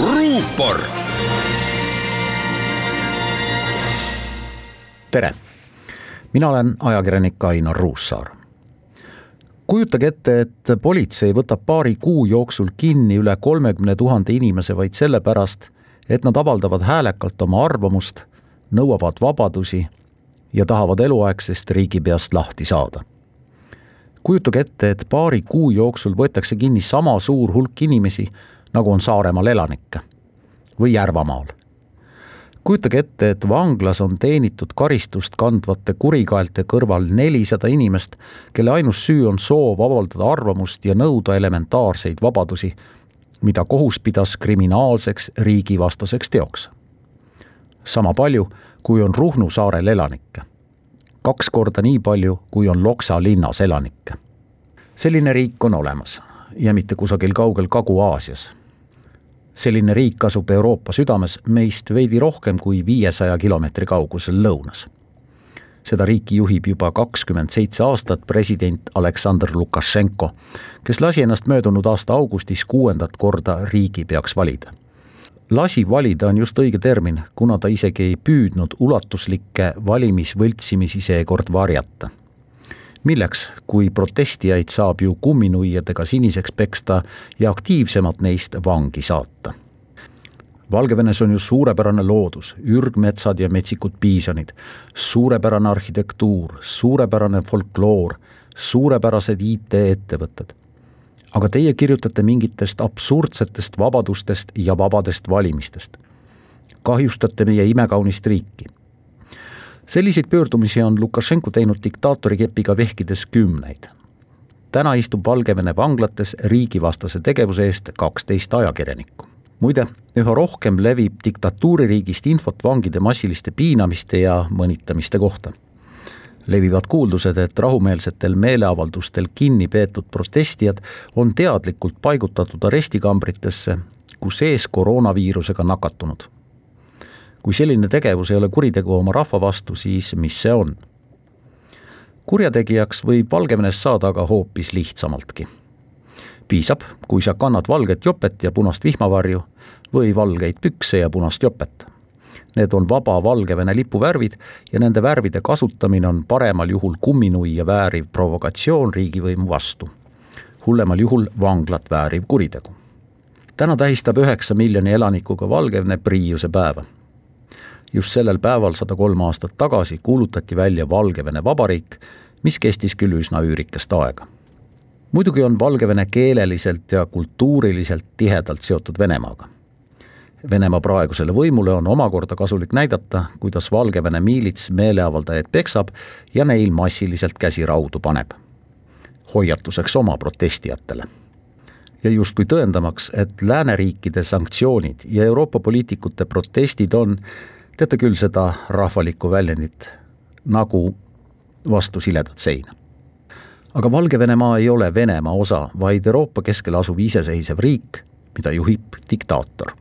ruupor. tere, mina olen ajakirjanik Ainar Ruussaar. kujutage ette, et politsei võtab paari kuu jooksul kinni üle kolmekümne tuhande inimese vaid sellepärast, et nad avaldavad häälekalt oma arvamust, nõuavad vabadusi ja tahavad eluaegsest riigipeast lahti saada kujutage ette, et paari kuu jooksul võetakse kinni sama suur hulk inimesi, nagu on Saaremaal elanikke või Järvamaal. kujutage ette, et vanglas on teenitud karistust kandvate kurikaelte kõrval nelisada inimest, kelle ainus süü on soov avaldada arvamust ja nõuda elementaarseid vabadusi, mida kohus pidas kriminaalseks riigivastaseks teoks. sama palju, kui on Ruhnu saarel elanikke kaks korda nii palju, kui on Loksa linnas elanikke. selline riik on olemas ja mitte kusagil kaugel Kagu-Aasias. Selline riik asub Euroopa südames meist veidi rohkem kui viiesaja kilomeetri kaugusel lõunas. seda riiki juhib juba kakskümmend seitse aastat president Aleksandr Lukašenko, kes lasi ennast möödunud aasta augustis kuuendat korda riigipeaks valida lasi valida on just õige termin, kuna ta isegi ei püüdnud ulatuslikke valimisvõltsimisi seekord varjata. Milleks, kui protestijaid saab ju kumminuiadega siniseks peksta ja aktiivsemad neist vangi saata. Valgevenes on ju suurepärane loodus, ürgmetsad ja metsikud piisonid, suurepärane arhitektuur, suurepärane folkloor, suurepärased IT-ettevõtted aga teie kirjutate mingitest absurdsetest vabadustest ja vabadest valimistest. kahjustate meie imekaunist riiki. Selliseid pöördumisi on Lukašenko teinud diktaatori kepiga vehkides kümneid. täna istub Valgevene vanglates riigivastase tegevuse eest kaksteist ajakirjanikku. muide, üha rohkem levib diktatuuririigist infot vangide massiliste piinamiste ja mõnitamiste kohta levivad kuuldused, et rahumeelsetel meeleavaldustel kinni peetud protestijad on teadlikult paigutatud arestikambritesse, kus ees koroonaviirusega nakatunud. Kui selline tegevus ei ole kuritegu oma rahva vastu, siis mis see on? kurjategijaks võib Valgevenes saada aga hoopis lihtsamaltki. piisab, kui sa kannad valget jopet ja punast vihmavarju või valgeid pükse ja punast jopet Need on vaba Valgevene lipu värvid ja nende värvide kasutamine on paremal juhul kumminuia vääriv provokatsioon riigivõimu vastu. hullemal juhul vanglat vääriv kuritegu. täna tähistab üheksa miljoni elanikuga Valgevene Priiuse päeva. Just sellel päeval sada kolm aastat tagasi kuulutati välja Valgevene Vabariik, mis kestis küll üsna üürikest aega muidugi on Valgevene keeleliselt ja kultuuriliselt tihedalt seotud Venemaaga Venemaa praegusele võimule on omakorda kasulik näidata, kuidas Valgevene miilits meeleavaldajaid peksab ja neil massiliselt käsi raudu paneb. hoiatuseks oma protestijatele. ja justkui tõendamaks, et lääneriikide sanktsioonid ja Euroopa poliitikute protestid on, teate küll seda rahvalikku väljendit, nagu vastu siledat seina aga Valgevenemaa ei ole Venemaa osa, vaid Euroopa keskel asuv iseseisev riik, mida juhib diktaator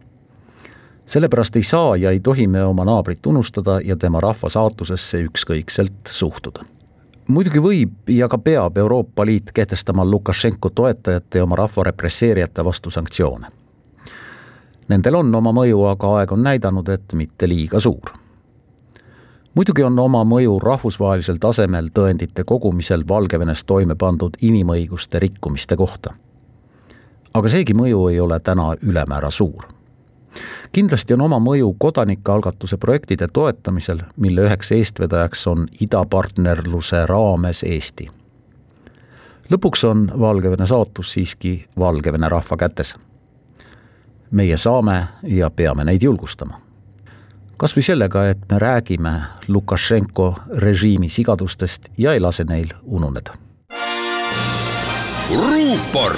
sellepärast ei saa ja ei tohi me oma naabrit unustada ja tema rahva saatusesse ükskõikselt suhtuda. muidugi võib ja ka peab Euroopa Liit kehtestama Lukašenko toetajate ja oma rahva represseerijate vastu sanktsioone. Nendel on oma mõju, aga aeg on näidanud, et mitte liiga suur. muidugi on oma mõju rahvusvahelisel tasemel tõendite kogumisel Valgevenes toime pandud inimõiguste rikkumiste kohta. aga seegi mõju ei ole täna ülemäära suur kindlasti on oma mõju kodanikealgatuse projektide toetamisel, mille üheks eestvedajaks on idapartnerluse raames Eesti. lõpuks on Valgevene saatus siiski Valgevene rahva kätes. Meie saame ja peame neid julgustama. kas või sellega, et me räägime Lukašenko režiimi sigadustest ja ei lase neil ununeda. ruupor